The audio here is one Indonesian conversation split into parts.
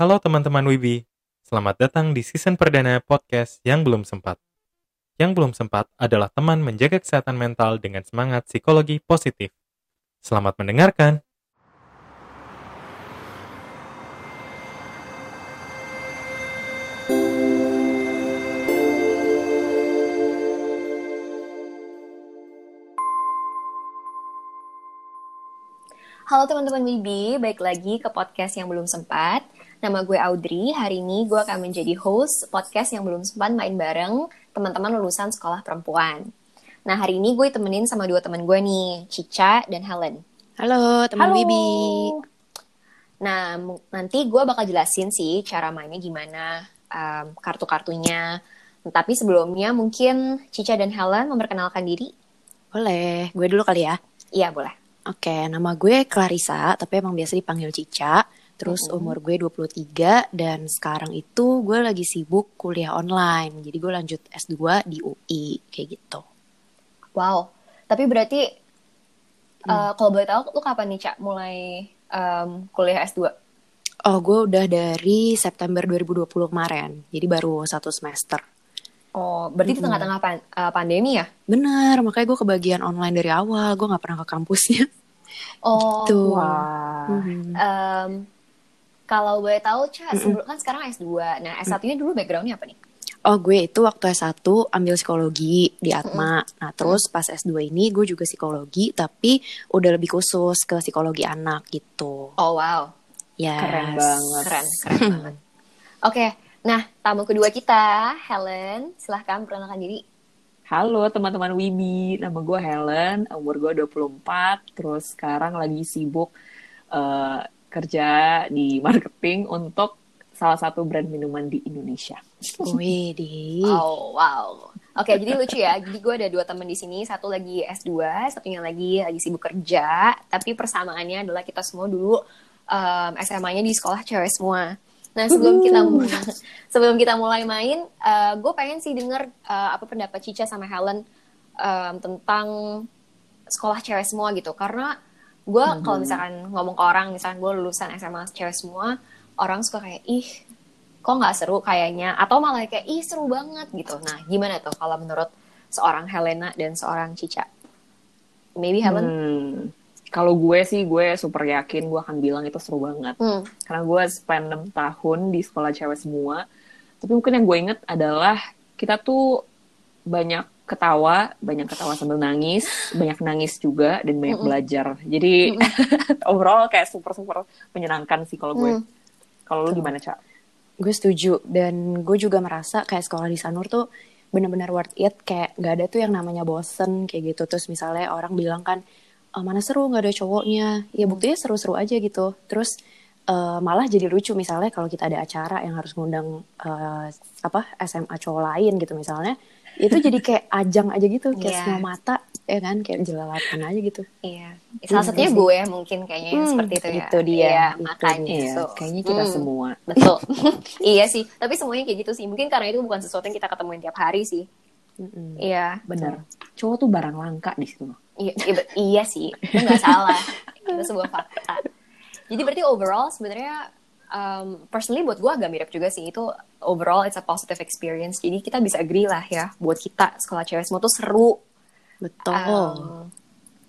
Halo teman-teman Wibi, selamat datang di season perdana podcast yang belum sempat. Yang belum sempat adalah teman menjaga kesehatan mental dengan semangat psikologi positif. Selamat mendengarkan. Halo teman-teman Wibi, baik lagi ke podcast yang belum sempat. Nama gue Audrey, hari ini gue akan menjadi host podcast yang belum sempat main bareng teman-teman lulusan sekolah perempuan. Nah hari ini gue temenin sama dua teman gue nih, Cica dan Helen. Halo teman Halo. Wibi. Nah nanti gue bakal jelasin sih cara mainnya gimana, um, kartu-kartunya. Tapi sebelumnya mungkin Cica dan Helen memperkenalkan diri. Boleh, gue dulu kali ya. Iya boleh. Oke, nama gue Clarissa, tapi emang biasa dipanggil Cica. Terus Mhm. umur gue 23 dan sekarang itu gue lagi sibuk kuliah online. Jadi gue lanjut S2 di UI kayak gitu. Wow. Tapi berarti uh, kalau boleh tahu lu kapan nih Cak mulai um, kuliah S2? Oh, gue udah dari September 2020 kemarin. Jadi baru satu semester. Oh, berarti di Mm-mm. tengah-tengah pan- uh, pandemi ya? Bener, makanya gue kebagian online dari awal. Gue gak pernah ke kampusnya. Oh, Tuh. wah. Em, kalau boleh tahu, Ca, sebelum kan sekarang S2. Nah, S1-nya dulu backgroundnya apa nih? Oh gue itu waktu S1 ambil psikologi di Atma. Nah terus pas S2 ini gue juga psikologi tapi udah lebih khusus ke psikologi anak gitu. Oh, wow. Ya. Keren banget. Keren, keren banget. Oke, nah tamu kedua kita, Helen. Silahkan perkenalkan diri. Halo teman-teman Wibi, nama gue Helen, umur gue 24, terus sekarang lagi sibuk eh, kerja di marketing untuk salah satu brand minuman di Indonesia. Wih di. Oh, wow. Oke, jadi lucu ya. Jadi gue ada dua temen di sini. Satu lagi S2, satunya lagi lagi sibuk kerja. Tapi persamaannya adalah kita semua dulu em, SMA-nya di sekolah cewek semua. Nah, sebelum kita mulai, sebelum kita mulai main, eh, gue pengen sih denger eh, apa pendapat Cica sama Helen em, tentang sekolah cewek semua gitu. Karena gue kalau misalkan ngomong ke orang, misalkan gue lulusan SMA cewek semua, orang suka kayak ih kok nggak seru kayaknya atau malah kayak ih seru banget gitu nah gimana tuh kalau menurut seorang Helena dan seorang Cica maybe Helen Hmm, Kalau gue sih, gue super yakin gue akan bilang itu seru banget. Hmm. Karena gue spend 6 tahun di sekolah cewek semua. Tapi mungkin yang gue inget adalah kita tuh banyak ketawa, banyak ketawa sambil nangis, banyak nangis juga, dan banyak Mm-mm. belajar. Jadi overall kayak super-super menyenangkan sih kalau gue. Hmm. Kalau lu gimana, Cak? Gue setuju dan gue juga merasa kayak sekolah di Sanur tuh benar-benar worth it. Kayak gak ada tuh yang namanya bosen kayak gitu. Terus misalnya orang bilang kan "Ah, mana seru nggak ada cowoknya. Ya buktinya seru-seru aja gitu. Terus eh, malah jadi lucu misalnya kalau kita ada acara yang harus ngundang eh, apa SMA cowok lain gitu misalnya itu jadi kayak ajang aja gitu kayak Iya. semua mata ya kan kayak jelalatan aja gitu iya salah satunya sih. gue mungkin kayaknya yang Hmm, seperti itu ya itu dia, Iya, itu makanya. Iya, so, kayaknya kita hmm, semua. betul iya sih tapi semuanya kayak gitu sih mungkin karena itu bukan sesuatu yang kita ketemuin tiap hari sih iya Bener. Cowok tuh barang langka di situ. Iya, iya, iya sih, itu nggak salah. itu sebuah fakta. Jadi berarti overall sebenarnya um, personally buat gue agak mirip juga sih. Itu overall it's a positive experience. Jadi kita bisa agree lah ya, buat kita sekolah cewek semua tuh seru. betul Um,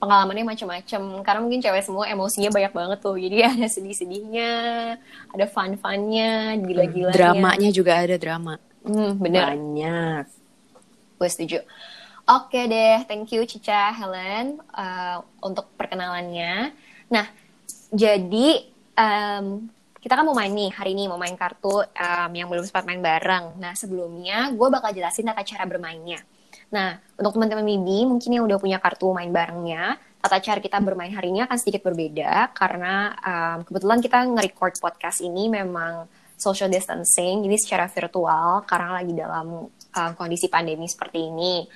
pengalamannya macam-macam. Karena mungkin cewek semua emosinya banyak banget tuh. Jadi ada sedih-sedihnya, ada fun-funnya, gila-gilanya. dramanya juga ada drama Hmm, bener. Banyak. Gue setuju. Oke deh, thank you Cica, Helen uh, untuk perkenalannya. Nah, jadi em, kita kan mau main nih hari ini mau main kartu em, yang belum sempat main bareng. Nah, sebelumnya gue bakal jelasin tata cara bermainnya. Nah, untuk teman-teman Bibi mungkin yang udah punya kartu main barengnya, tata cara kita bermain hari ini akan sedikit berbeda karena em, kebetulan kita nge-record podcast ini memang social distancing, jadi secara virtual karena lagi dalam em, kondisi pandemi seperti ini.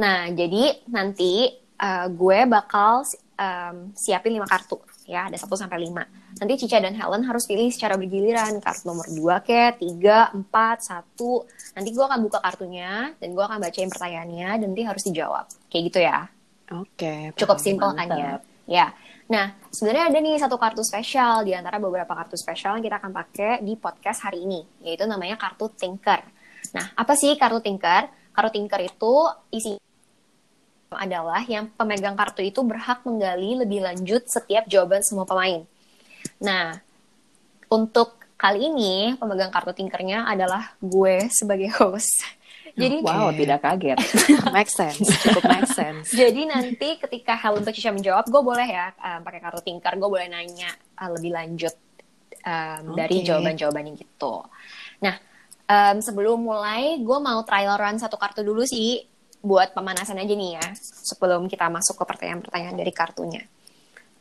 Nah, jadi nanti eh, gue bakal em, siapin lima kartu ya, ada 1 sampai 5. Nanti Cica dan Helen harus pilih secara bergiliran, kartu nomor 2 ke, 3, 4, 1. Nanti gue akan buka kartunya dan gue akan bacain pertanyaannya dan nanti harus dijawab. Kayak gitu ya. oke Cukup Paham, simpel kan ya. Ya. Nah, sebenarnya ada nih satu kartu spesial di antara beberapa kartu spesial yang kita akan pakai di podcast hari ini, yaitu namanya kartu Tinker. Nah, apa sih kartu Tinker? Kartu Tinker itu isi adalah yang pemegang kartu itu berhak menggali lebih lanjut setiap jawaban semua pemain. Nah, untuk kali ini pemegang kartu Tinkernya adalah gue sebagai host. Jadi Wow, tidak kaget. make sense, cukup make sense. Jadi nanti ketika Helen atau Cica menjawab, gue boleh ya um, pakai kartu tinker, gue boleh nanya uh, lebih lanjut um, dari Oke. jawaban-jawabannya gitu. Nah, um, sebelum mulai, gue mau trial run satu kartu dulu sih buat pemanasan aja nih ya, sebelum kita masuk ke pertanyaan-pertanyaan dari kartunya.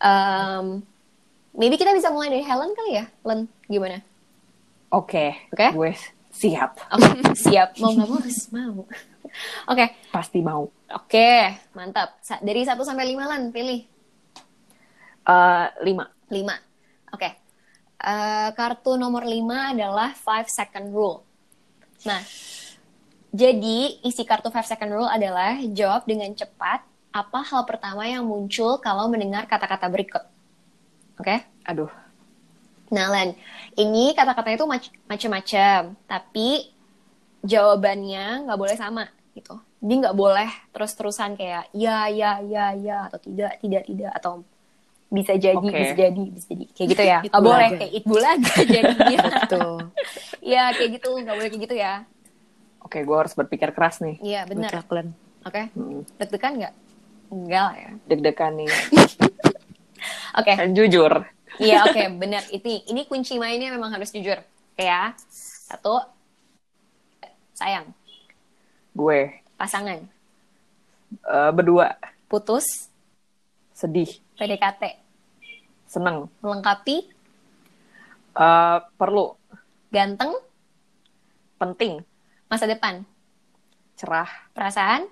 Um, maybe kita bisa mulai dari Helen kali ya, Len, gimana? Oke, Oke. gue siap. Oke, siap. Mau nggak mau harus mau. Oke, Pasti mau. oke, mantap. Sa- Dari 1 sampai 5 Len, pilih. Eh, lima. 5. Oke. Eh, kartu nomor 5 adalah 5 second rule. Nah, jadi isi kartu 5 second rule adalah jawab dengan cepat apa hal pertama yang muncul kalau mendengar kata-kata berikut. Oke? Aduh. Nah, Len, ini kata-katanya itu mac- macam-macam, tapi jawabannya nggak boleh sama gitu. Jadi nggak boleh terus-terusan kayak ya, ya, ya, ya, atau tidak, tidak, tidak, atau bisa jadi, Oke. bisa jadi, bisa jadi, kayak gitu ya. Nggak boleh kayak it bulaga jadi. Betul. ya kayak gitu, nggak boleh kayak gitu ya. Oke, gue harus berpikir keras nih. Iya benar. Oke, Hmm, deg-degan nggak? Enggak lah ya. Deg-degan nih. Oke, Dan jujur. iya oke, benar. Ini ini kunci mainnya memang harus jujur. Oke ya. Satu, sayang, Gue. Pasangan, eh, berdua. Putus, sedih, PDKT, seneng, melengkapi, Eh, perlu, ganteng, penting, masa depan, cerah, perasaan,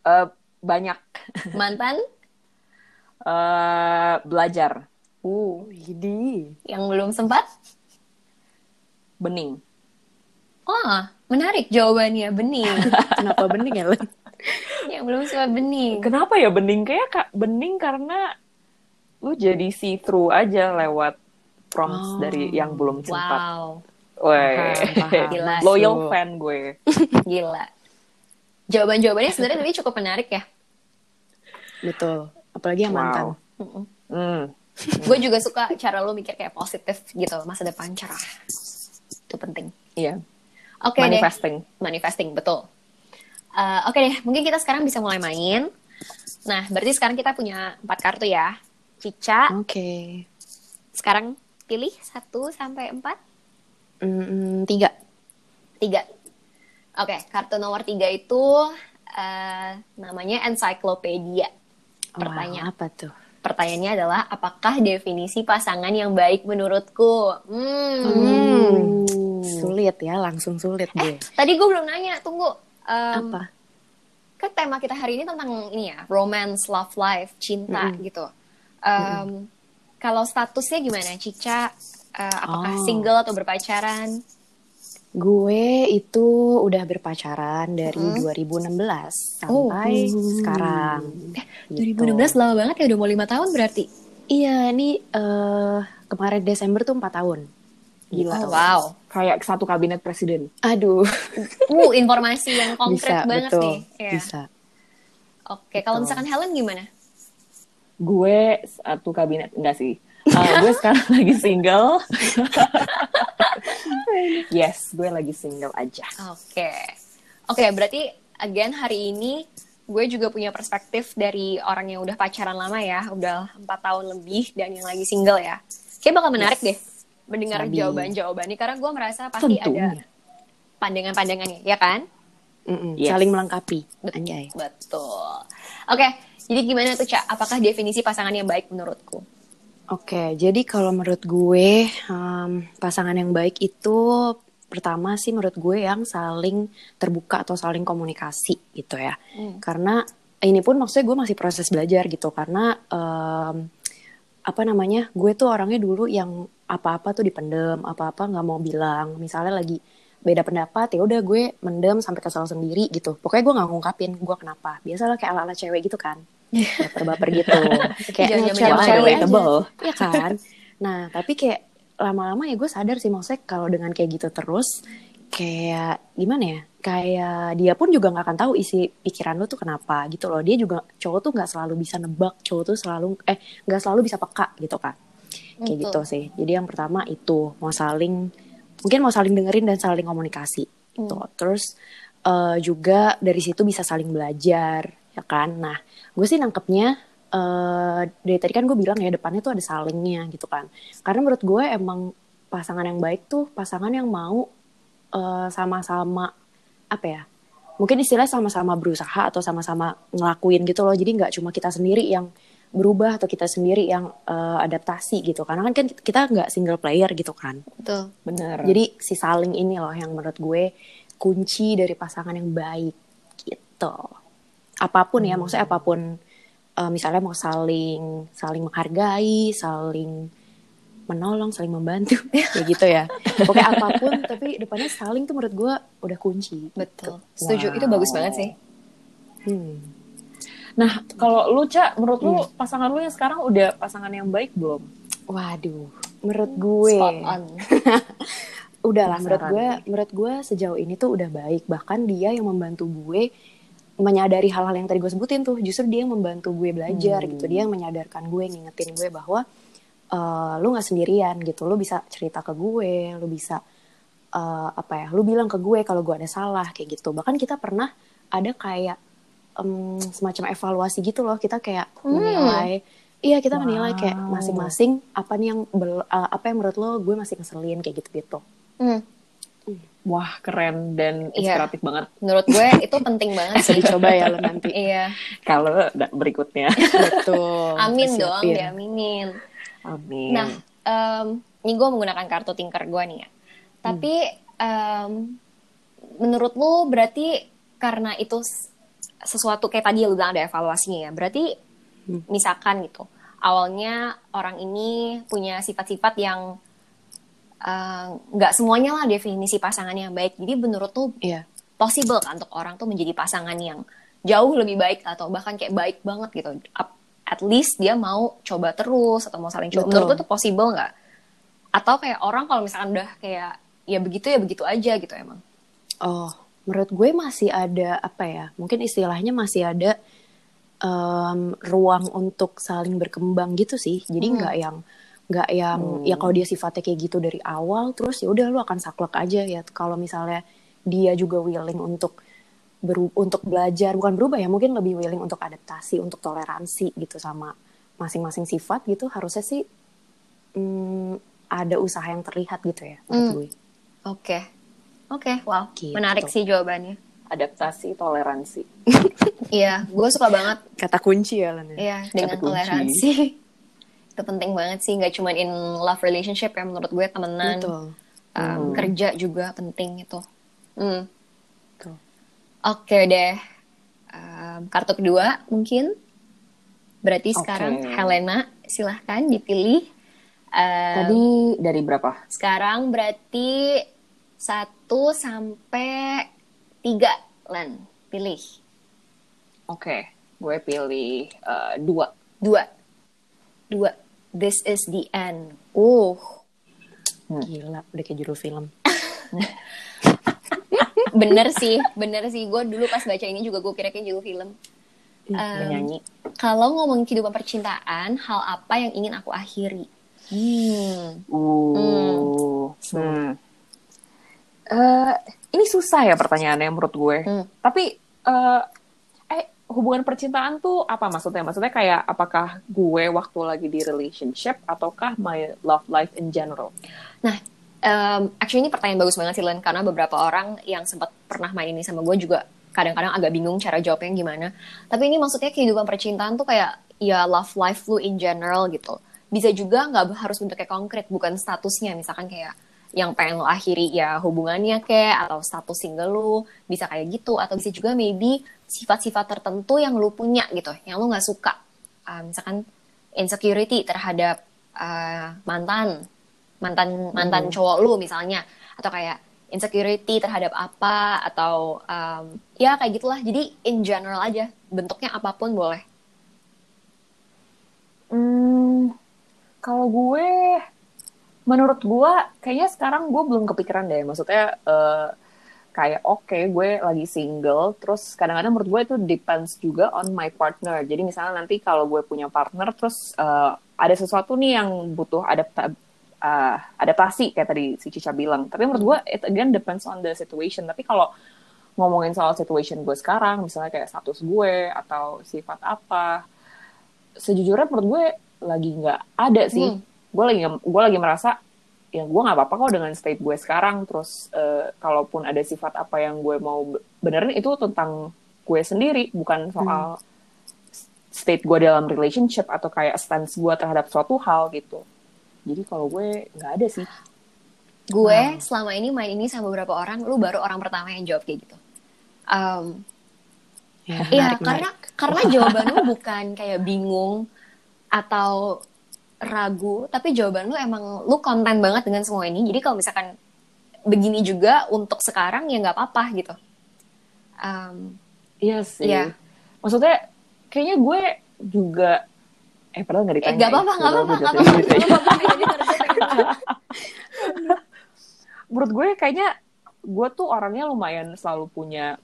Eh, banyak, mantan, Eh, belajar, Uh, ini. yang belum sempat. bening. Oh, menarik jawabannya, bening. Kenapa bening ya, Len? yang belum sempat bening. Kenapa ya bening? Kayak kak bening karena lu jadi see through aja lewat prompts Oh. dari yang belum sempat. Wow, Weh. Gila. loyal fan gue. gila. Jawaban-jawabannya sebenarnya tadi cukup menarik ya. Betul. Apalagi yang mantan. Wow. Mm-mm. Hmm. Gue juga suka cara lu mikir kayak positif gitu, masa depan cerah. Itu penting. Iya. Oke deh. Manifesting. Manifesting, betul. Eh, Oke deh, mungkin kita sekarang bisa mulai main. Nah, berarti sekarang kita punya empat kartu ya. Cica, Oke. sekarang pilih satu sampai empat. Mm, tiga. Tiga. Oke, kartu nomor tiga itu eh, namanya encyclopedia. Pertanyaan. Wah, apa tuh? Pertanyaannya adalah, apakah definisi pasangan yang baik menurutku? Hmm. Hmm. Sulit ya, langsung sulit gue. Tadi gue belum nanya, tunggu. Em, apa? kan tema kita hari ini tentang ini ya romance love life cinta gitu Em, kalau statusnya gimana Cica eh, apakah Oh. single atau berpacaran Gue itu udah berpacaran dari Mm. 2016 Oh. sampai sekarang. Gitu. 2016 lama banget ya udah mau lima tahun berarti Iya, ini eh, kemarin Desember tuh 4 tahun. Gila. oh, wow Kayak satu kabinet presiden. Aduh, uh informasi yang konkret bisa, banget betul. nih Iya. Bisa. oke kalau Betul. misalkan Helen gimana Gue satu kabinet enggak sih. Eh, gue sekarang lagi single. yes, gue lagi single aja. Oke. Oke, berarti again hari ini gue juga punya perspektif dari orang yang udah pacaran lama ya, udah empat tahun lebih dan yang lagi single ya. Kayak bakal menarik deh mendengar jawaban-jawabannya karena gue merasa pasti ada Tentunya. pandangan-pandangannya, ya kan? Mm-mm, Yes. Saling melengkapi. Anjay. Betul. Oke, jadi gimana tuh Cak? Apakah definisi pasangan yang baik menurutku? Oke, jadi kalau menurut gue em, pasangan yang baik itu pertama sih menurut gue yang saling terbuka atau saling komunikasi gitu ya. Hmm. Karena ini pun maksudnya gue masih proses belajar gitu karena em, apa namanya gue tuh orangnya dulu yang apa-apa tuh dipendem, apa-apa nggak mau bilang. Misalnya lagi beda pendapat ya udah gue mendem sampai kesal sendiri gitu. Pokoknya gue nggak ngungkapin gue kenapa. Biasalah kayak ala-ala cewek gitu kan. Baper-baper gitu kayak Jangan cewek aja. relatable. Iya kan? Nah, tapi kayak lama-lama ya gue sadar sih maksudnya kalau dengan kayak gitu terus kayak gimana ya? Kayak dia pun juga nggak akan tahu isi pikiran lu tuh kenapa gitu loh. Dia juga cowok tuh nggak selalu bisa nebak, cowok tuh selalu eh nggak selalu bisa peka gitu kan. Kayak Betul. gitu sih. Jadi yang pertama itu mau saling mungkin mau saling dengerin dan saling komunikasi. Gitu. Terus eh, juga dari situ bisa saling belajar ya kan. Nah, gue sih nangkepnya eh dari tadi kan gue bilang ya depannya tuh ada salingnya gitu kan. Karena menurut gue emang pasangan yang baik tuh pasangan yang mau eh, sama-sama apa ya? Mungkin istilahnya sama-sama berusaha atau sama-sama ngelakuin gitu loh. Jadi nggak cuma kita sendiri yang berubah atau kita sendiri yang eh, adaptasi gitu. Karena kan kan kita nggak single player gitu kan. Betul. Bener. Jadi si saling ini loh yang menurut gue kunci dari pasangan yang baik gitu. Apa pun ya, maksudnya apa pun eh, misalnya mau saling saling menghargai, saling menolong, saling membantu, kayak gitu ya. Pokoknya apa pun, tapi depannya saling tuh menurut gue udah kunci. Betul. Setuju. Wow. Itu bagus banget sih. Hmm. Nah, kalau lu, Cak, menurut lu pasangan lu yang sekarang udah pasangan yang baik belum? Waduh, menurut gue Spot on. udahlah menurut gue menurut gue sejauh ini tuh udah baik bahkan dia yang membantu gue menyadari hal-hal yang tadi gue sebutin tuh justru dia yang membantu gue belajar Hmm. gitu dia yang menyadarkan gue ngingetin gue bahwa eh, lu nggak sendirian gitu lu bisa cerita ke gue lu bisa eh, apa ya lu bilang ke gue kalau gue ada salah kayak gitu bahkan kita pernah ada kayak em, semacam evaluasi gitu loh kita kayak Hmm. menilai iya kita menilai kayak Wow. masing-masing apa nih yang bel- eh, apa yang menurut lo gue masih ngeselin kayak gitu gitu Hmm. Wah, keren dan Iya. inspiratif banget. Menurut gue itu penting banget bisa sih. dicoba ya lo nanti Iya. Kalau da- berikutnya. betul Amin dong, diaminin. Amin. Nah, em, ini gue menggunakan kartu tinker gue nih ya. Tapi em, menurut lu berarti karena itu sesuatu kayak tadi lu bilang ada evaluasinya ya. Berarti Hmm. misalkan gitu, awalnya orang ini punya sifat-sifat yang eh, nggak semuanya lah definisi pasangan yang baik. Jadi menurut tuh iya possible kan untuk orang tuh menjadi pasangan yang jauh lebih baik atau bahkan kayak baik banget gitu. At least dia mau coba terus atau mau saling coba. Betul. Menurut tuh possible nggak? Atau kayak orang kalau misalkan udah kayak ya begitu ya begitu aja gitu emang. oh menurut gue masih ada apa ya mungkin istilahnya masih ada em, ruang untuk saling berkembang gitu sih jadi Hmm. nggak yang nggak yang Hmm. ya kalau dia sifatnya kayak gitu dari awal terus ya udah lu akan saklek aja ya kalau misalnya dia juga willing untuk beru untuk belajar bukan berubah ya mungkin lebih willing untuk adaptasi untuk toleransi gitu sama masing-masing sifat gitu harusnya sih mm, ada usaha yang terlihat gitu ya menurut Hmm. gue Oke. Oke, wow. Gitu. Menarik sih jawabannya. Adaptasi, toleransi. Iya, gue suka banget kata kunci ya Lana Iya, dengan toleransi. itu penting banget sih, nggak cuma in love relationship ya menurut gue temenan, betul um, Hmm. kerja juga penting itu. Hmm. Betul. Oke deh, Um, kartu kedua mungkin. Berarti sekarang Helena, silahkan dipilih. Um, Tadi dari berapa? sekarang berarti satu sampai tiga, Len, pilih Oke, gue pilih eh, dua. dua, dua. This is the end. Uh, Gila, udah kayak judul film. bener sih bener sih gue dulu pas baca ini juga gue kira kayak judul film Um, Menyanyi. kalau ngomongin kehidupan percintaan hal apa yang ingin aku akhiri hmm Uh. Hmm. Eh, ini susah ya pertanyaannya menurut gue. Hmm. Tapi eh hubungan percintaan tuh apa maksudnya? Maksudnya kayak apakah gue waktu lagi di relationship ataukah my love life in general? nah um, actually ini pertanyaan bagus banget sih Len karena beberapa orang yang sempat pernah main ini sama gue juga kadang-kadang agak bingung cara jawabnya gimana tapi ini maksudnya kehidupan percintaan tuh kayak ya love life lu in general gitu bisa juga nggak harus bentuknya konkret bukan statusnya misalkan kayak yang pengen lo akhiri ya hubungannya kayak atau status single lu bisa kayak gitu atau bisa juga maybe sifat-sifat tertentu yang lu punya gitu yang lu nggak suka. Ah, misalkan insecurity terhadap ah, mantan mantan mantan cowok lu misalnya atau kayak insecurity terhadap apa atau um, ya kayak gitulah. Jadi in general aja bentuknya apa pun boleh. Hmm, kalau gue, menurut gue, kayaknya sekarang gue belum kepikiran deh. Maksudnya eh, kayak oke, gue lagi single. Terus kadang-kadang menurut gue itu depends juga on my partner. Jadi misalnya nanti kalau gue punya partner, terus eh, ada sesuatu nih yang butuh adapta eh, adaptasi kayak tadi si Cica bilang. Tapi menurut gue it again depends on the situation. Tapi kalau ngomongin soal situation gue sekarang, misalnya kayak status gue atau sifat apa, sejujurnya menurut gue lagi nggak ada sih. Hmm. Gue lagi gue lagi merasa ya gue nggak apa-apa kok dengan state gue sekarang. Terus eh, kalaupun ada sifat apa yang gue mau be- benerin itu tentang gue sendiri, bukan soal state gue dalam relationship atau kayak stance gue terhadap suatu hal gitu. Jadi kalau gue nggak ada sih. Gue selama ini main ini sama beberapa orang, lu baru orang pertama yang jawab kayak gitu. Um, Ya, Iya, menarik, karena karena jawaban lu bukan kayak bingung atau ragu, tapi jawaban lu emang lu konten banget dengan semua ini. Jadi kalau misalkan begini juga untuk sekarang ya nggak apa-apa gitu. Um, Iya sih. Iya. Maksudnya kayaknya gue juga eh padahal nggak eh, ditanya. ya. nggak Udah, apa-apa, nggak apa-apa, nggak apa-apa. Menurut gue kayaknya gue tuh orangnya lumayan selalu punya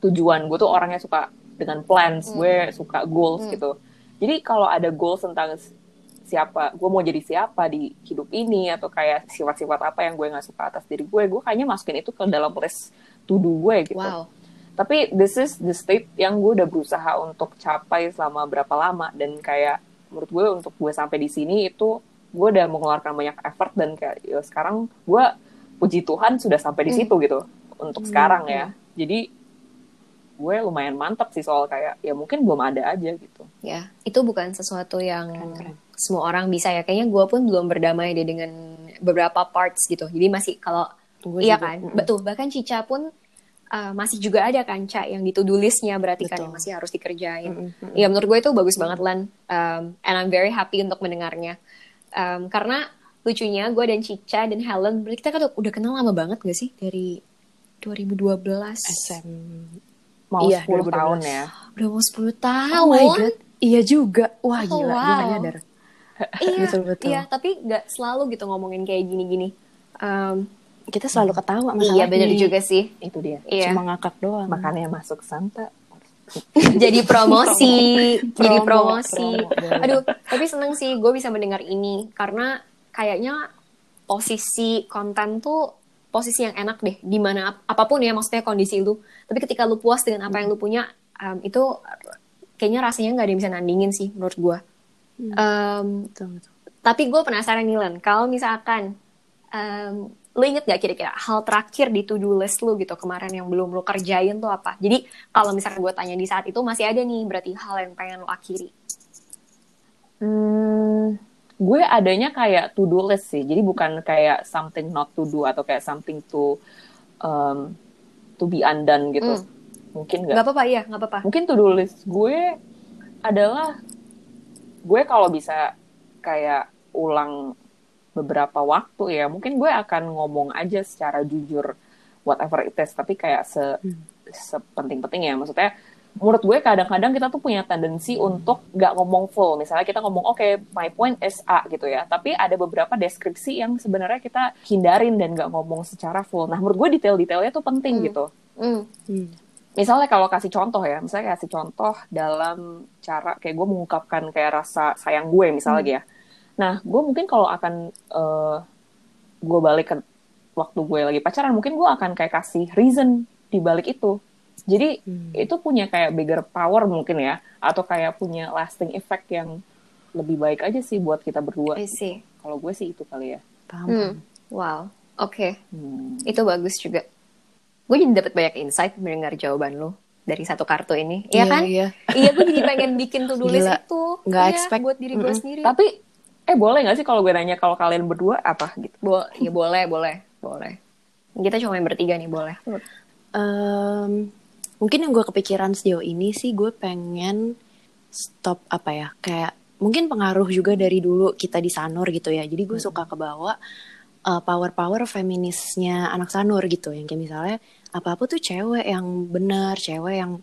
tujuan. Gue tuh orangnya suka dengan plans, Hmm. gue suka goals Hmm. gitu. Jadi kalau ada goals tentang siapa, gue mau jadi siapa di hidup ini atau kayak sifat-sifat apa yang gue nggak suka atas diri gue, gue kayaknya masukin itu ke dalam list to do gue gitu. Wow. tapi this is the state yang gue udah berusaha untuk capai selama berapa lama dan kayak menurut gue untuk gue sampai di sini itu gue udah mengeluarkan banyak effort dan kayak ya sekarang gue puji Tuhan sudah sampai di Hmm. situ gitu untuk sekarang ya jadi gue lumayan mantap sih soal kayak ya mungkin belum ada aja gitu Ya, itu bukan sesuatu yang Keren-keren. semua orang bisa ya. Kayaknya gue pun belum berdamai deh dengan beberapa parts gitu. Jadi masih kalau Gue iya juga. kan, Mm-mm. betul. Bahkan Cica pun uh, masih juga ada kan Ca yang di to-do listnya berarti kan Betul. yang masih harus dikerjain. Mm-mm, mm-mm. Ya menurut gue itu bagus banget Lan. Um, and I'm very happy untuk mendengarnya. Um, karena lucunya gue dan Cica dan Helen, kita kan udah- udah kenal lama banget gak sih? Dari 2012. SM. Mau Iya, 10 2012. tahun ya Udah mau 10 tahun. Oh my god. Iya juga. Wah Oh, gila, gue wow. gak nyadar. Iya, Betul-betul. iya, tapi nggak selalu gitu ngomongin kayak gini-gini. Um, Kita selalu ketawa masalahnya. iya bener juga sih. itu dia Iya. Cuma ngakak doang. makanya masuk Santa jadi promosi, jadi Promo, promosi. promo. Aduh, tapi seneng sih gue bisa mendengar ini karena kayaknya posisi konten tuh posisi yang enak deh. Di mana ap- apa pun ya maksudnya kondisi lu. Tapi ketika lu puas dengan apa yang lu punya, um, itu kayaknya rasanya nggak ada yang bisa nandingin sih menurut gue. Um, Betul, betul. Tapi gue penasaran nih Len, kalau misalkan em, lu inget gak kira-kira hal terakhir di to-do list lu gitu kemarin yang belum lu kerjain tuh apa? Jadi kalau misalkan gue tanya di saat itu masih ada nih berarti hal yang pengen lu akhiri. Hmm, gue adanya kayak to do list sih. Jadi bukan kayak something not to do atau kayak something to um, to be undone gitu. Hmm. Mungkin Gak nggak. apa-apa iya, gak apa-apa. Mungkin to do list gue adalah gue kalau bisa kayak ulang beberapa waktu ya, mungkin gue akan ngomong aja secara jujur whatever it is. Tapi kayak se Hmm. sepenting-penting ya. Maksudnya menurut gue kadang-kadang kita tuh punya tendensi untuk nggak ngomong full. Misalnya kita ngomong oke, my point is A gitu ya. Tapi ada beberapa deskripsi yang sebenarnya kita hindarin dan nggak ngomong secara full. Nah menurut gue detail-detailnya tuh penting Hmm. gitu. Hmm. Hmm. Misalnya kalau kasih contoh ya, misalnya kasih contoh dalam cara kayak gue mengungkapkan kayak rasa sayang gue misalnya ya. Nah gue mungkin kalau akan eh, gue balik ke waktu gue lagi pacaran, mungkin gue akan kayak kasih reason di balik itu. Jadi Hmm. itu punya kayak bigger power mungkin ya atau kayak punya lasting effect yang lebih baik aja sih buat kita berdua. Kalau gue sih itu kali ya. Paham. Hmm. Wow, oke. Hmm. Itu bagus juga. Gue jadi dapat banyak insight mendengar jawaban lu dari satu kartu ini. Iya kan? Iya. iya, gue jadi pengen bikin to-do list Gila. itu. Nggak Iya, expect. buat diri gue Mm-mm. sendiri. Tapi eh boleh nggak sih kalau gue nanya kalau kalian berdua apa gitu? Bo ya boleh, boleh, boleh. Kita cuma main bertiga nih, boleh. Em, mungkin yang gue kepikiran sejauh ini sih gue pengen stop apa ya kayak mungkin pengaruh juga dari dulu kita di Sanur gitu ya jadi gue suka kebawa power power feminisnya anak Sanur gitu yang kayak misalnya apa apa tuh cewek yang benar cewek yang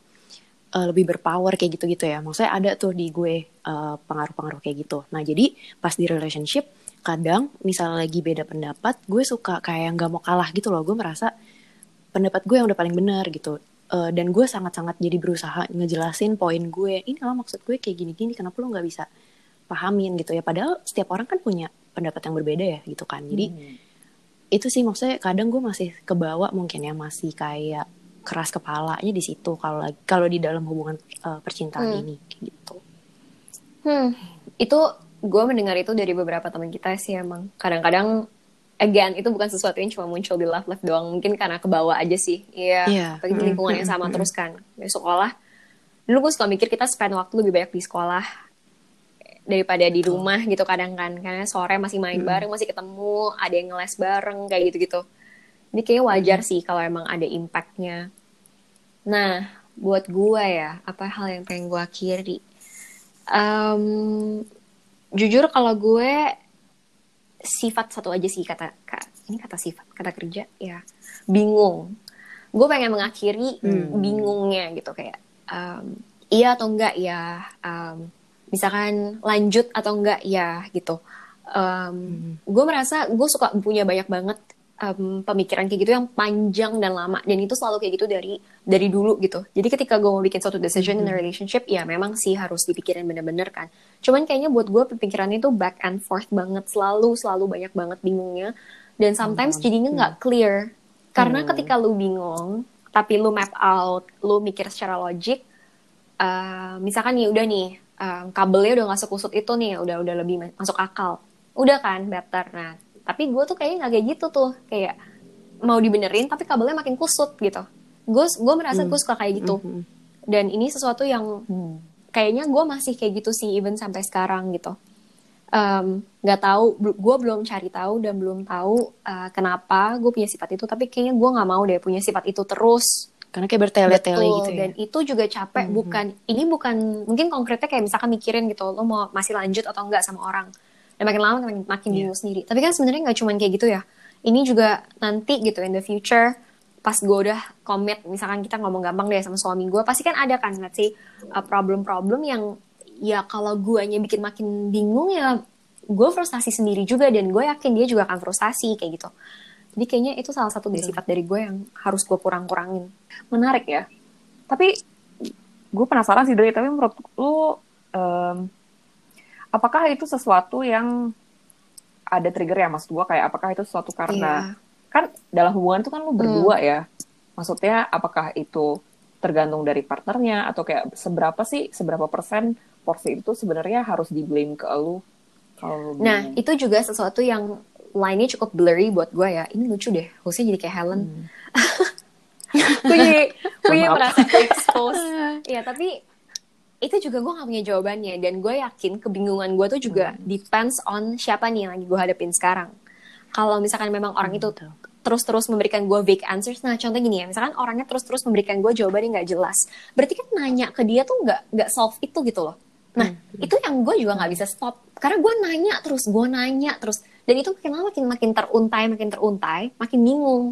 uh, lebih berpower kayak gitu-gitu ya. Maksudnya ada tuh di gue uh, pengaruh-pengaruh kayak gitu. Nah jadi pas di relationship kadang misalnya lagi beda pendapat, gue suka kayak nggak mau kalah gitu loh. Gue merasa pendapat gue yang udah paling benar gitu. Uh, dan gue sangat-sangat jadi berusaha ngejelasin poin gue. Ini kalau maksud gue kayak gini-gini, kenapa lo nggak bisa pahamin gitu ya? Padahal setiap orang kan punya pendapat yang berbeda ya gitu kan. Jadi hmm. itu sih maksudnya kadang gue masih kebawa mungkin ya masih kayak keras kepalanya di situ kalau kalau di dalam hubungan uh, percintaan hmm. ini gitu. Hmm, itu gue mendengar itu dari beberapa teman kita sih emang. Kadang-kadang again itu bukan sesuatu yang cuma muncul di love life doang, mungkin karena ke bawah aja sih. Iya, yeah. yeah. di lingkungan yang sama hmm. terus kan. Di sekolah, dulu gue suka mikir kita spend waktu lebih banyak di sekolah daripada di rumah gitu kadang kan karena sore masih main hmm. bareng masih ketemu ada yang ngeles bareng kayak gitu gitu ini kayaknya wajar hmm. sih kalau emang ada impactnya Nah, buat gue ya, apa hal yang pengen gue akhiri? Um, jujur kalau gue sifat satu aja sih kata, kata ini kata sifat, kata kerja ya bingung. Gue pengen mengakhiri hmm. bingungnya gitu kayak um, iya atau enggak ya, um, misalkan lanjut atau enggak ya gitu. Um, hmm. Gue merasa gue suka punya banyak banget um, pemikiran kayak gitu yang panjang dan lama. Dan itu selalu kayak gitu dari dari dulu gitu. Jadi ketika gue mau bikin suatu decision mm -hmm. in a relationship ya memang sih harus dipikirin bener-bener kan. Cuman kayaknya buat gue pemikirannya itu back and forth banget. Selalu selalu banyak banget bingungnya. Dan sometimes mm -hmm. jadinya nggak clear. Karena mm. ketika lu bingung tapi lu map out lu mikir secara logik uh, misalkan nih udah nih um, kabelnya udah nggak sekusut itu nih udah udah lebih masuk akal. Udah kan better. Nah tapi gue tuh kayaknya nggak kayak gitu tuh. Kayak mau dibenerin tapi kabelnya makin kusut gitu. Gue gue merasa hmm. gue suka kayak gitu. Hmm. dan ini sesuatu yang hmm. kayaknya gue masih kayak gitu sih even sampai sekarang gitu. Nggak um, tahu gue belum cari tahu dan belum tahu uh, kenapa gue punya sifat itu. Tapi kayaknya gue nggak mau deh punya sifat itu terus. Karena kayak bertele-tele gitu ya? dan itu juga capek. Hmm. bukan ini bukan mungkin konkretnya kayak misalkan mikirin gitu lo mau masih lanjut atau enggak sama orang dan makin lama makin makin yeah. bingung sendiri. Tapi kan sebenarnya nggak cuma kayak gitu ya. Ini juga nanti gitu in the future pas gue udah komit misalkan kita ngomong gampang deh sama suami gue pasti kan ada kan nggak sih uh, problem-problem yang ya kalau guanya bikin makin bingung ya gue frustasi sendiri juga dan gue yakin dia juga akan frustasi kayak gitu. Jadi kayaknya itu salah satu dari sifat dari gue yang harus gue kurang-kurangin. Menarik ya. Tapi gue penasaran sih dari tapi menurut lu um, apakah itu sesuatu yang ada trigger ya mas? Gue kayak apakah itu sesuatu karena yeah. kan dalam hubungan itu kan lu berdua mm. ya. Maksudnya apakah itu tergantung dari partnernya atau kayak seberapa sih seberapa persen porsi itu sebenarnya harus di blame ke lu kalau nah itu juga sesuatu yang lainnya cukup blurry buat gue ya. Ini lucu deh hostnya jadi kayak Helen. Hmm. gue jadi gue merasa expose ya tapi itu juga gue gak punya jawabannya. Dan gue yakin kebingungan gue tuh juga hmm. depends on siapa nih yang lagi gue hadapin sekarang. Kalau misalkan memang orang hmm, itu terus-terus memberikan gue vague answers nah contoh gini ya misalkan orangnya terus-terus memberikan gue jawaban yang gak jelas berarti kan nanya ke dia tuh nggak nggak solve itu gitu loh. Nah hmm. itu yang gue juga nggak bisa stop. Karena gue nanya terus gue nanya terus. Dan itu makin lama makin makin teruntai makin teruntai makin bingung.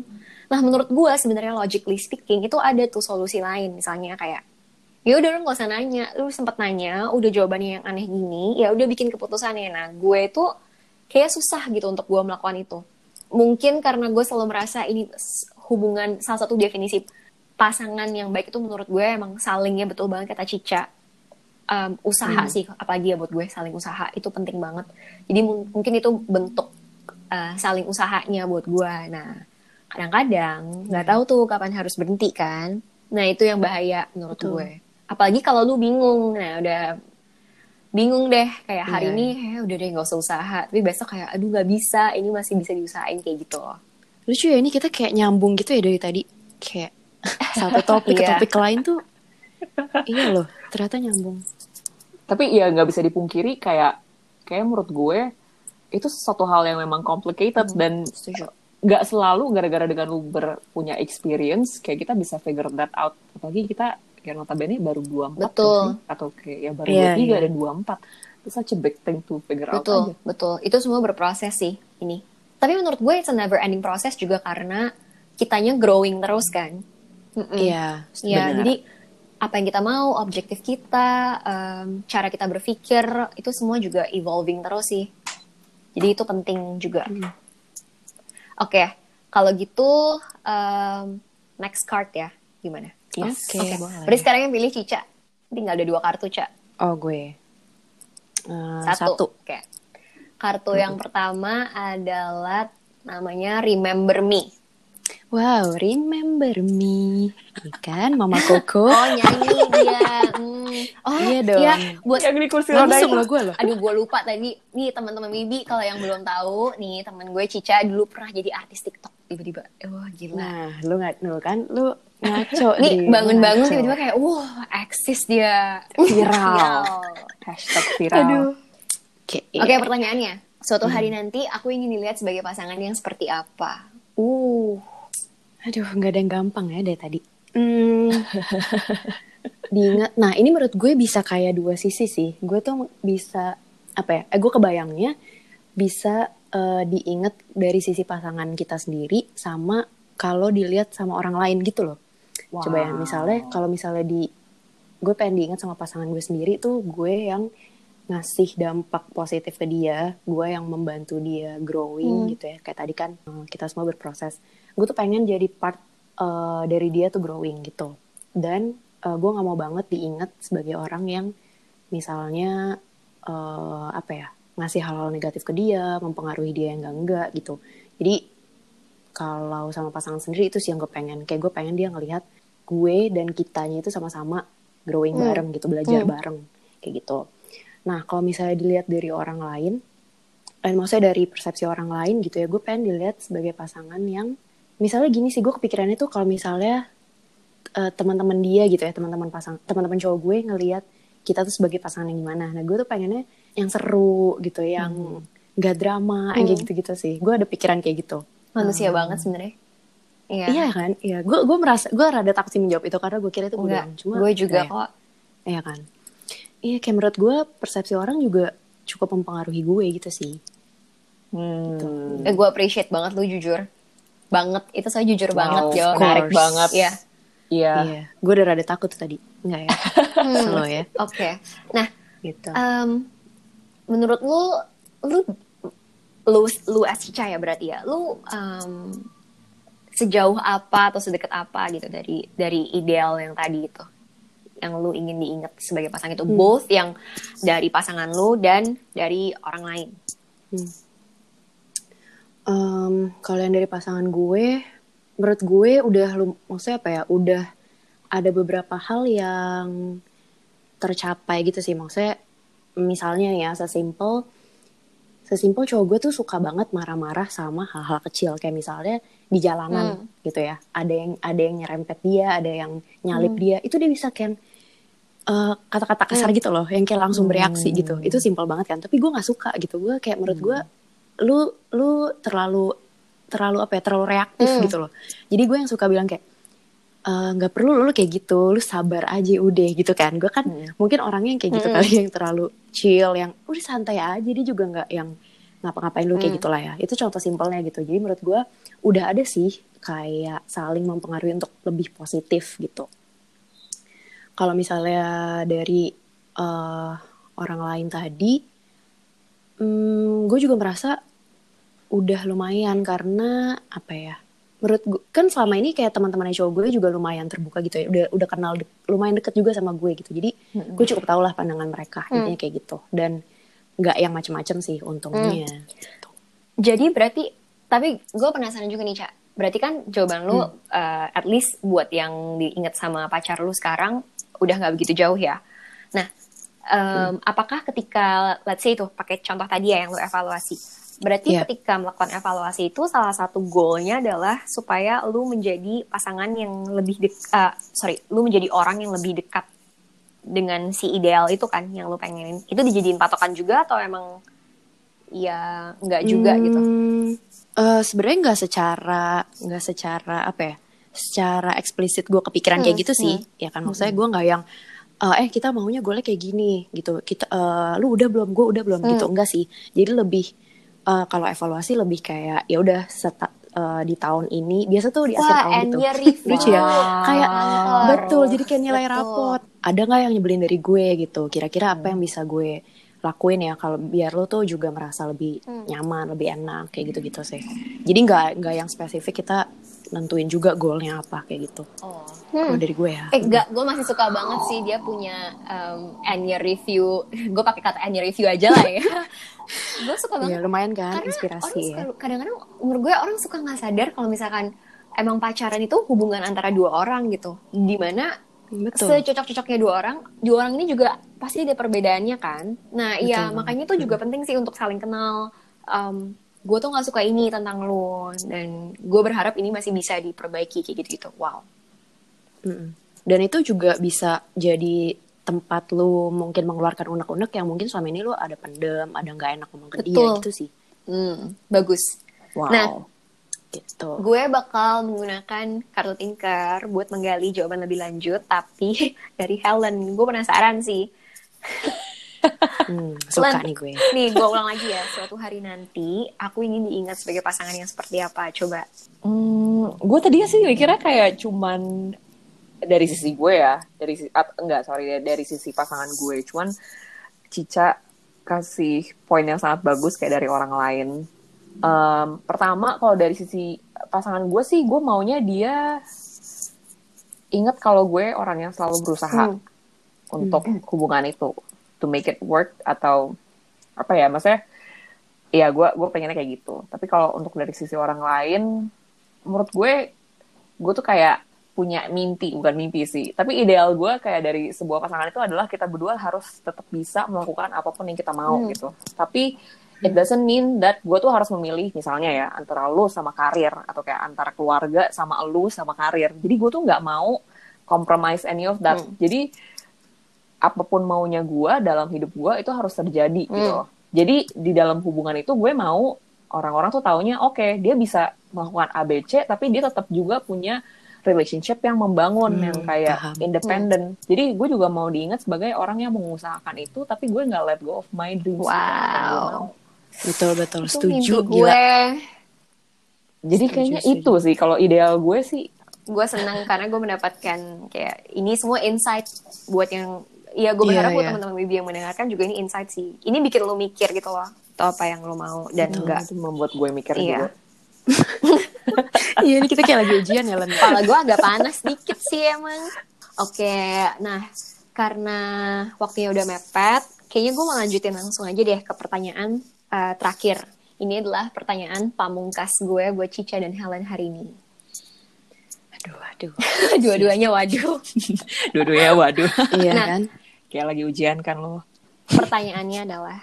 Nah menurut gue sebenarnya logically speaking itu ada tuh solusi lain. Misalnya kayak ya udah lu gak usah nanya. Lu sempet nanya udah jawabannya yang aneh gini ya udah bikin keputusannya nah gue itu kayak susah gitu untuk gue melakukan itu. Mungkin karena gue selalu merasa ini hubungan salah satu definisi pasangan yang baik itu menurut gue emang salingnya betul banget kata Cica. Um, usaha hmm. sih apalagi ya buat gue saling usaha itu penting banget. Jadi mungkin itu bentuk uh, saling usahanya buat gue nah kadang-kadang nggak -kadang, tahu tuh kapan harus berhenti kan. Nah itu yang bahaya menurut Betul. gue apalagi kalau lu bingung. Nah udah bingung deh kayak hari yeah. ini ya udah deh nggak usah usaha. Tapi besok kayak aduh nggak bisa ini masih bisa diusahain kayak gitu. Loh lucu ya ini kita kayak nyambung gitu ya dari tadi. Kayak satu topik ke iya. topik lain tuh iya loh ternyata nyambung. Tapi ya nggak bisa dipungkiri kayak kayak menurut gue itu sesuatu hal yang memang complicated hmm, dan nggak selalu gara-gara dengan lu berpunya experience kayak kita bisa figure that out. Apalagi kita kayak notabene baru 24 betul. Sih? atau kayak ya baru yeah, 23 yeah. dan 24 itu such a big thing to figure betul, out aja. Betul, itu semua berproses sih ini. Tapi menurut gue it's a never ending process juga karena kitanya growing terus kan. Iya, mm -mm. yeah, jadi apa yang kita mau, objektif kita, em, cara kita berpikir itu semua juga evolving terus sih. Jadi itu penting juga. Oke, kalau gitu em, next card ya, gimana? Yes, Oke, boleh. berarti sekarang yang pilih Cica. Tinggal ada dua kartu, Ca. Oh gue. Eh, Satu. satu. Oke. Kartu yang pertama adalah namanya Remember Me. Wow, remember me. Kan Mama Koko. Oh, nyanyi dia. Hmm. Oh, Iya dong. Iya, buat Yang di kursi roda itu. gue loh. Aduh, gue lupa tadi. Nih, teman-teman Wibi, kalau yang belum tahu, nih teman gue Cica dulu pernah jadi artis TikTok. Tiba-tiba, wah gila. Nah, lu nggak lu kan lu ngaco nih, bangun-bangun tiba-tiba kayak, wah, eksis dia. Viral. Hashtag viral. Aduh. Oke, Oke, pertanyaannya. Suatu hari nanti, aku ingin dilihat sebagai pasangan yang seperti apa? Uh, Aduh, nggak ada yang gampang ya dari tadi. Hmm, diingat. Nah, ini menurut gue bisa kayak dua sisi sih. Gue tuh bisa apa ya? Eh, gue kebayangnya bisa eh, diingat dari sisi pasangan kita sendiri sama kalau dilihat sama orang lain gitu loh. Coba ya, misalnya kalau misalnya di gue pengen diingat sama pasangan gue sendiri tuh gue yang ngasih dampak positif ke dia, gue yang membantu dia growing gitu ya. Kayak tadi kan eh, kita semua berproses. Gue tuh pengen jadi part eh, dari dia tuh growing gitu. Dan eh, gue nggak mau banget diingat sebagai orang yang misalnya eh, apa ya ngasih hal-hal negatif ke dia, mempengaruhi dia yang enggak enggak gitu. Jadi kalau sama pasangan sendiri itu sih yang gue pengen. Kayak gue pengen dia ngelihat gue dan kitanya itu sama-sama growing Hmm. bareng gitu, belajar Hmm. bareng kayak gitu. Nah kalau misalnya dilihat dari orang lain, dan maksudnya dari persepsi orang lain gitu ya, gue pengen dilihat sebagai pasangan yang misalnya gini sih gue kepikirannya tuh kalau misalnya eh, teman-teman dia gitu ya, teman-teman pasang, teman-teman cowok gue ngelihat kita tuh sebagai pasangan yang gimana. Nah gue tuh pengennya yang seru gitu, yang gak drama, yang kayak Hmm. gitu-gitu sih. Gue ada pikiran kayak gitu. manusia banget sebenarnya. Iya. Iya kan? Iya, gue gue merasa gue rada takut sih menjawab itu karena gue kira itu bodoh. Cuma gue juga kayak- kok. Iya kan? Iya kayak menurut gue persepsi orang juga cukup mempengaruhi gue gitu sih. Hmm. Eh, gue appreciate banget lu jujur. Banget, itu saya jujur Wow, banget, Jo. menarik banget. Iya. Iya. Iya, gue udah rada takut tadi. Enggak ya? Slow ya. Oke. Nah, Gitu. em, menurut lu, lu, lu, lu as Cica ya berarti ya, lu em, sejauh apa atau sedekat apa gitu dari dari ideal yang tadi itu, yang lu ingin diingat sebagai pasangan itu, both yang dari pasangan lu dan dari orang lain. Em, kalau yang dari pasangan gue, menurut gue udah maksudnya apa ya? Udah ada beberapa hal yang tercapai gitu sih. Maksudnya misalnya ya sesimpel sesimpel cowok gue tuh suka banget marah-marah sama hal-hal kecil kayak misalnya di jalanan gitu ya. Ada yang ada yang nyerempet dia, ada yang nyalip dia. Itu dia bisa kan eh, kata-kata kasar gitu loh, yang kayak langsung bereaksi gitu. Itu simpel banget kan. Tapi gue nggak suka gitu. Gue kayak menurut gue lu lu terlalu terlalu apa ya terlalu reaktif Hmm. gitu loh jadi gue yang suka bilang kayak "Eh, nggak perlu lu kayak gitu lu sabar aja udah gitu kan gue kan mungkin orangnya yang kayak gitu Hmm. kali yang terlalu chill yang udah santai aja dia juga nggak yang ngapa-ngapain lu kayak Hmm. gitulah ya itu contoh simpelnya gitu jadi menurut gue udah ada sih kayak saling mempengaruhi untuk lebih positif gitu kalau misalnya dari eh, orang lain tadi hmm, gue juga merasa udah lumayan karena apa ya menurut gue kan selama ini kayak teman-teman cowok gue juga lumayan terbuka gitu ya udah udah kenal de- lumayan deket juga sama gue gitu jadi gue cukup tau lah pandangan mereka intinya kayak gitu dan nggak yang macem-macem sih untungnya gitu. Jadi berarti, tapi gue penasaran juga nih, Cak. Berarti kan jawaban lu, Hmm. uh, at least buat yang diinget sama pacar lu sekarang, udah nggak begitu jauh ya. Hmm. em, apakah ketika, let's say itu, pakai contoh tadi ya yang lu evaluasi. Berarti Iya. ketika melakukan evaluasi itu, salah satu goalnya adalah supaya lu menjadi pasangan yang lebih dek, uh, sorry, lu menjadi orang yang lebih dekat dengan si ideal itu kan, yang lu pengenin. Itu dijadiin patokan juga atau emang ya nggak juga gitu? Hmm, eh, sebenarnya nggak secara nggak secara apa ya secara eksplisit gue kepikiran kayak Hmm, gitu sih ya kan maksudnya gue nggak yang eh, eh kita maunya gue kayak gini gitu kita eh, lu udah belum gue udah belum gitu enggak sih jadi lebih eh, kalau evaluasi lebih kayak ya udah seta- eh, di tahun ini biasa tuh di akhir Wah, tahun gitu. Lucu ya? Kayak betul jadi kayak nilai Betul. rapot ada nggak yang nyebelin dari gue gitu kira-kira apa Hmm. yang bisa gue lakuin ya kalau biar lo tuh juga merasa lebih Hmm. nyaman lebih enak kayak gitu-gitu sih jadi nggak nggak yang spesifik kita nentuin juga goalnya apa kayak gitu Oh. kalau Hmm. dari gue ya Eh, gak, gue masih suka banget sih dia punya um, annual review. gue pakai kata annual review aja lah ya. gue suka banget ya lumayan kan karena inspirasi orang ya suka- kadang-kadang menurut gue orang suka nggak sadar kalau misalkan emang pacaran itu hubungan antara dua orang gitu di mana betul secocok-cocoknya dua orang dua orang ini juga pasti ada perbedaannya kan nah iya makanya itu juga penting sih untuk saling kenal um, gue tuh nggak suka ini tentang lo dan gue berharap ini masih bisa diperbaiki kayak gitu gitu wow. Mm-mm. dan itu juga bisa jadi tempat lu mungkin mengeluarkan unek-unek yang mungkin selama ini lu ada pendem ada nggak enak ngomong ke dia gitu sih. Hmm, bagus. Wow. Nah, gitu. gue bakal menggunakan kartu tinker buat menggali jawaban lebih lanjut tapi dari Helen. Gue penasaran sih Hmm, suka nih gue. Nih gue ulang lagi ya. Suatu hari nanti aku ingin diingat sebagai pasangan yang seperti apa. Coba. Hmm, gue tadinya sih mikirnya kayak cuman dari sisi gue ya, dari si- at- enggak sorry dari sisi pasangan gue, cuman Cica kasih poin yang sangat bagus kayak dari orang lain. Em, pertama kalau dari sisi pasangan gue sih, gue maunya dia ingat kalau gue orang yang selalu berusaha Hmm. untuk hubungan itu, to make it work atau apa ya, maksudnya Iya, gue gue pengennya kayak gitu. Tapi kalau untuk dari sisi orang lain, menurut gue, gue tuh kayak punya mimpi, bukan mimpi sih. Tapi ideal gue kayak dari sebuah pasangan itu adalah kita berdua harus tetap bisa melakukan apa pun yang kita mau Hmm. gitu. Tapi it doesn't mean that gue tuh harus memilih misalnya ya antara lu sama karir atau kayak antara keluarga sama lu sama karir. Jadi gue tuh nggak mau compromise any of that. Hmm. Jadi apa pun maunya gue dalam hidup gue itu harus terjadi gitu. Hmm. loh. Jadi di dalam hubungan itu gue mau orang-orang tuh taunya oke dia bisa melakukan ABC tapi dia tetap juga punya relationship yang membangun Hmm, yang kayak paham. independen. Jadi gue juga mau diingat sebagai orang yang mengusahakan itu tapi gue nggak let go of my dreams. gitu, gue Wow. betul betul itu setuju mimpi gila gue Jadi Setuju, kayaknya setuju. itu sih kalau ideal gue sih gue senang karena gue mendapatkan kayak ini semua insight buat yang Iya, gue Iya, berharap buat iya. teman-teman Wibi yang mendengarkan juga ini insight sih. Ini bikin lo mikir gitu loh, atau apa yang lo mau dan Betul. enggak. itu membuat gue mikir Iya. juga. iya ini kita kayak lagi ujian ya Len Kepala gue agak panas dikit sih emang. Oke, nah karena waktunya udah mepet, kayaknya gue mau lanjutin langsung aja deh ke pertanyaan eh, terakhir. Ini adalah pertanyaan pamungkas gue buat Cica dan Helen hari ini. aduh aduh Dua-duanya waduh. Dua-duanya waduh. iya Nah. kan Kayak lagi ujian kan lo. Pertanyaannya adalah,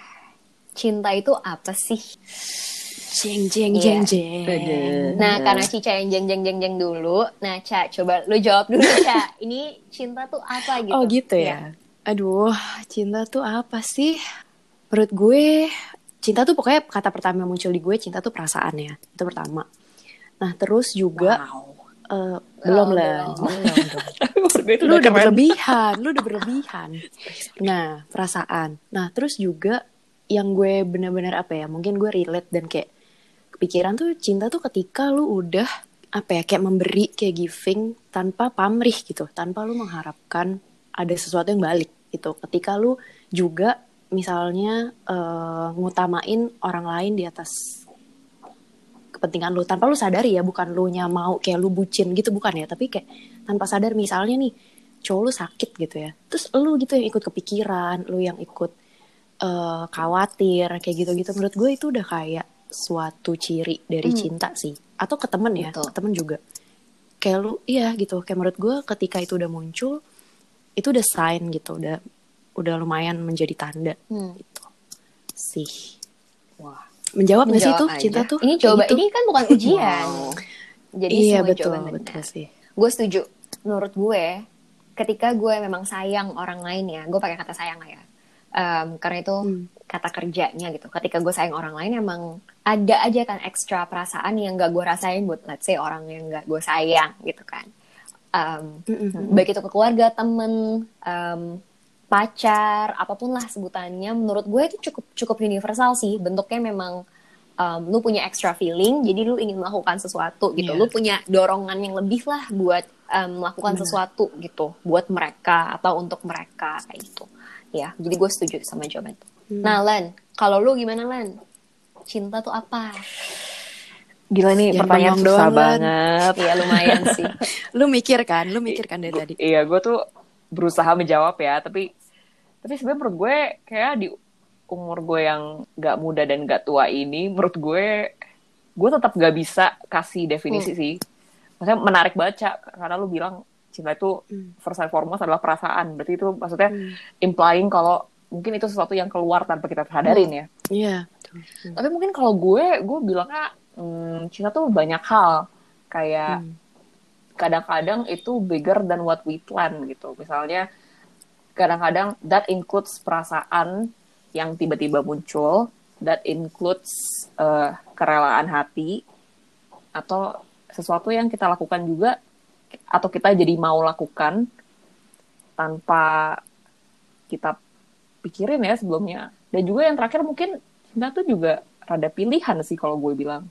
cinta itu apa sih? jeng jeng Iya. jeng jeng Nah, karena Cica yang jeng jeng jeng jeng dulu, nah Ca, coba lu jawab dulu Ca. Ini cinta tuh apa gitu? Oh gitu ya. Aduh, cinta tuh apa sih? Menurut gue, cinta tuh pokoknya kata pertama yang muncul di gue cinta tuh perasaan ya. Itu pertama. Nah terus juga Wow. Eh, belum Oh, lah, belum. belum itu Lu udah keren. berlebihan, lu udah berlebihan. Nah perasaan. Nah terus juga yang gue bener-bener apa ya? Mungkin gue relate dan kayak kepikiran tuh cinta tuh ketika lu udah apa ya kayak memberi kayak giving tanpa pamrih gitu tanpa lu mengharapkan ada sesuatu yang balik gitu ketika lu juga misalnya eh, ngutamain orang lain di atas kepentingan lu. Tanpa lu sadari ya bukan lu nya mau kayak lu bucin gitu bukan ya. Tapi kayak tanpa sadar misalnya nih cowok lu sakit gitu ya. Terus lu gitu yang ikut kepikiran lu yang ikut eh, khawatir kayak gitu-gitu. Menurut gue itu udah kayak suatu ciri dari Hmm. cinta sih. Atau ke temen ya Betul. ke temen juga. Kayak lu iya gitu. Kayak menurut gue ketika itu udah muncul itu udah sign gitu. Udah udah lumayan menjadi tanda Hmm. gitu. Sih. Wah. Menjawab nggak sih tuh aja. cinta tuh Ini coba, gitu? ini kan bukan ujian. Wow. Jadi iya semua betul jawaban betul benar. sih Gue setuju. Menurut gue, ketika gue memang sayang orang lain ya, gue pakai kata sayang lah ya. Em, karena itu Hmm. kata kerjanya gitu. Ketika gue sayang orang lain emang ada aja kan ekstra perasaan yang gak gue rasain buat let's say orang yang gak gue sayang gitu kan. Em, Mm-mm. baik itu ke keluarga, temen, em, pacar, apa pun lah sebutannya, menurut gue itu cukup cukup universal sih. Bentuknya memang um, lu punya extra feeling, jadi lu ingin melakukan sesuatu gitu. Iya. Lu punya dorongan yang lebih lah buat um, melakukan Benar. sesuatu gitu, buat mereka atau untuk mereka kayak gitu. Ya, jadi gue setuju sama jawaban itu. Hmm. Nah, Len, kalau lu gimana, Len? Cinta tuh apa? Gila nih Jangan pertanyaan susah doang, banget. Iya, lumayan sih. lu mikir kan, lu mikir kan dari tadi. Iya, gue tuh berusaha menjawab ya, tapi tapi sebenarnya menurut gue kayak di umur gue yang gak muda dan gak tua ini, menurut gue gue tetap gak bisa kasih definisi sih. Maksudnya menarik baca karena lu bilang cinta itu Hmm. first and foremost adalah perasaan. Berarti itu maksudnya Hmm. implying kalau mungkin itu sesuatu yang keluar tanpa kita sadarin ya. Iya. betul. Hmm. Tapi mungkin kalau gue, gue bilangnya hmm, cinta tuh banyak hal. Kayak Hmm. kadang-kadang itu bigger than what we plan gitu. Misalnya kadang-kadang that includes perasaan yang tiba-tiba muncul, that includes eh, kerelaan hati atau sesuatu yang kita lakukan juga atau kita jadi mau lakukan tanpa kita pikirin ya sebelumnya. Dan juga yang terakhir mungkin cinta tuh juga rada pilihan sih kalau gue bilang.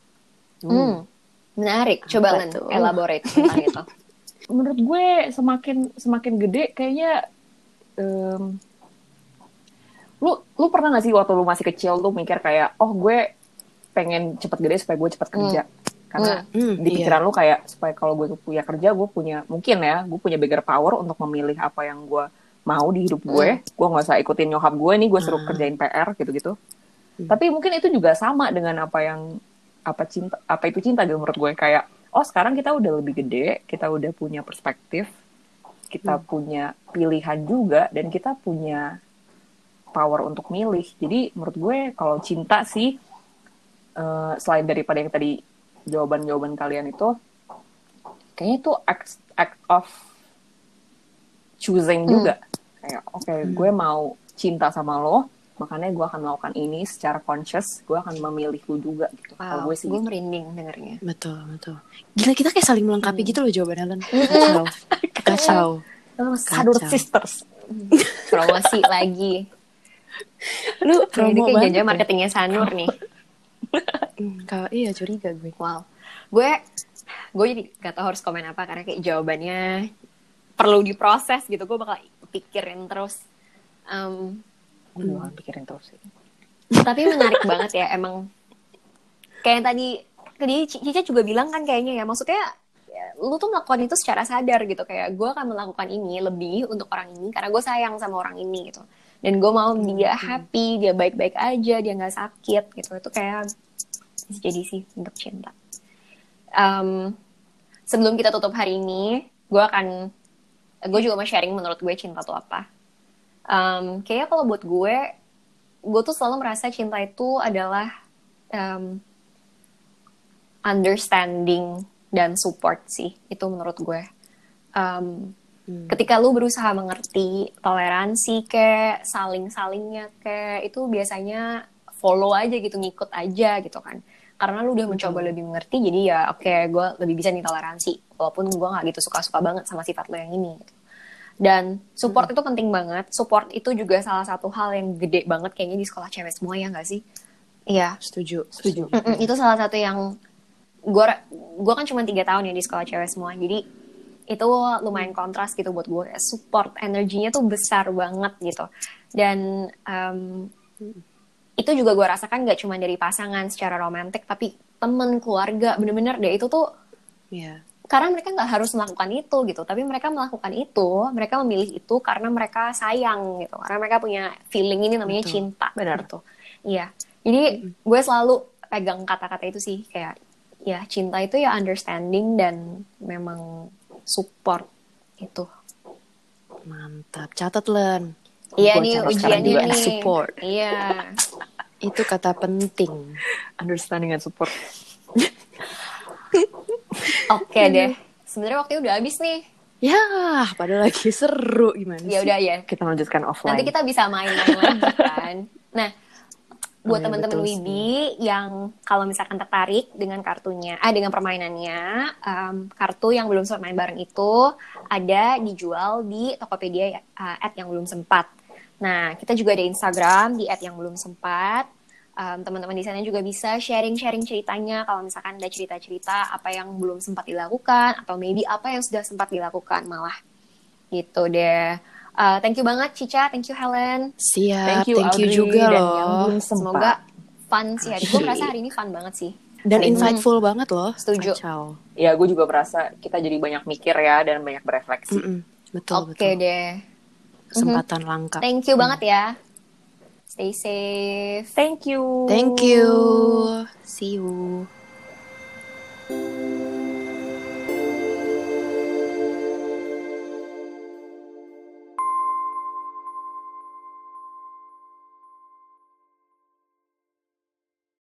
Hmm. Menarik. Coba, Len, elaborate tentang itu. menurut gue semakin semakin gede kayaknya em, lu lu pernah gak sih waktu lu masih kecil tuh mikir kayak oh gue pengen cepet gede supaya gue cepet kerja. Karena Hmm, di iya. pikiran lu kayak supaya kalau gue punya kerja gue punya mungkin ya gue punya bigger power untuk memilih apa yang gue mau di hidup gue. Gue nggak usah ikutin nyokap gue nih gue suruh Hmm. kerjain PR gitu-gitu. Hmm. tapi mungkin itu juga sama dengan apa yang apa cinta apa itu cinta gitu menurut gue. Kayak oh sekarang kita udah lebih gede kita udah punya perspektif kita Hmm. punya pilihan juga dan kita punya power untuk milih jadi menurut gue kalau cinta sih eh, selain daripada yang tadi jawaban-jawaban kalian itu kayaknya itu act, act of choosing Hmm. juga kayak oke gue mau cinta sama lo makanya gue akan melakukan ini secara conscious gue akan memilih lu juga gitu kalau Wow, gue sih gue gitu. merinding dengernya. Betul, betul. Gila kita kayak saling melengkapi Hmm. gitu loh jawabannya Len. Kacau. Kacau. Sadur Kacau. sisters Promosi lagi. Lu promo kayak jangan ya. marketingnya Sanur nih. Hmm, Kalau iya curiga gue. Wow. Gue gue jadi gak tau harus komen apa karena kayak jawabannya perlu diproses gitu. Gue bakal pikirin terus. Em, gue juga pikirin terus sih tapi menarik banget ya emang kayak yang tadi Cica juga bilang kan kayaknya ya maksudnya ya, lu tuh melakukan itu secara sadar gitu. Kayak gue akan melakukan ini lebih untuk orang ini karena gue sayang sama orang ini gitu. Dan gue mau dia happy dia baik-baik aja dia nggak sakit gitu. Itu kayak bisa jadi sih untuk cinta. Em, sebelum kita tutup hari ini gue akan gue juga mau sharing menurut gue cinta tuh apa. Em, kayaknya kalau buat gue gue tuh selalu merasa cinta itu adalah em, understanding dan support sih itu menurut gue. Em, Hmm. ketika lu berusaha mengerti toleransi ke saling salingnya ke itu biasanya follow aja gitu ngikut aja gitu kan. Karena lu udah mencoba lebih mengerti jadi ya oke gue lebih bisa nih toleransi walaupun gue nggak gitu suka suka banget sama sifat lo yang ini gitu. dan support itu penting banget. Support itu juga salah satu hal yang gede banget kayaknya di sekolah cewek semua ya nggak sih? Iya. Setuju. setuju. Mm-mm, itu salah satu yang gue gue kan cuma tiga tahun ya di sekolah cewek semua. Jadi itu lumayan kontras gitu buat gue support energinya tuh besar banget gitu. Dan em, itu juga gue rasakan gak cuma dari pasangan secara romantis tapi temen keluarga bener-bener deh. Itu tuh Iya. karena mereka nggak harus melakukan itu gitu. Tapi mereka melakukan itu mereka memilih itu karena mereka sayang gitu. Karena mereka punya feeling ini namanya Betul. cinta benar. tuh iya. Jadi gue selalu pegang kata-kata itu sih. Kayak ya cinta itu ya understanding dan memang support itu Mantap. Catat Len. iya nih ujiannya juga. nih Support. iya Itu kata penting. understanding and support oke deh sebenarnya waktunya udah habis nih Ya, padahal lagi seru gimana ya sih? udah ya kita lanjutkan offline Nanti kita bisa main-main lagi kan. Nah, buat Oh, iya, teman-teman Wibi yang kalau misalkan tertarik dengan kartunya, ah dengan permainannya, em, kartu yang belum sempat main bareng itu ada dijual di Tokopedia uh, at yang belum sempat. Nah, kita juga ada Instagram di at yang belum sempat. um, teman-teman di sana juga bisa sharing-sharing ceritanya kalau misalkan ada cerita-cerita apa yang belum sempat dilakukan atau maybe apa yang sudah sempat dilakukan malah gitu deh. Uh, thank you banget Cica, thank you Helen. Siap, Thank you, thank you juga dan loh. yang belum sempat. Semoga fun sih hari. Gue merasa hari ini fun banget sih. Dan Hmm. insightful banget loh. Setuju. Kacau. Ya, gue juga merasa kita jadi banyak mikir ya dan banyak berefleksi. Mm-mm. Betul, Oke betul. deh. Kesempatan langka. Thank you banget ya. Stay safe. Thank you. Thank you. See you.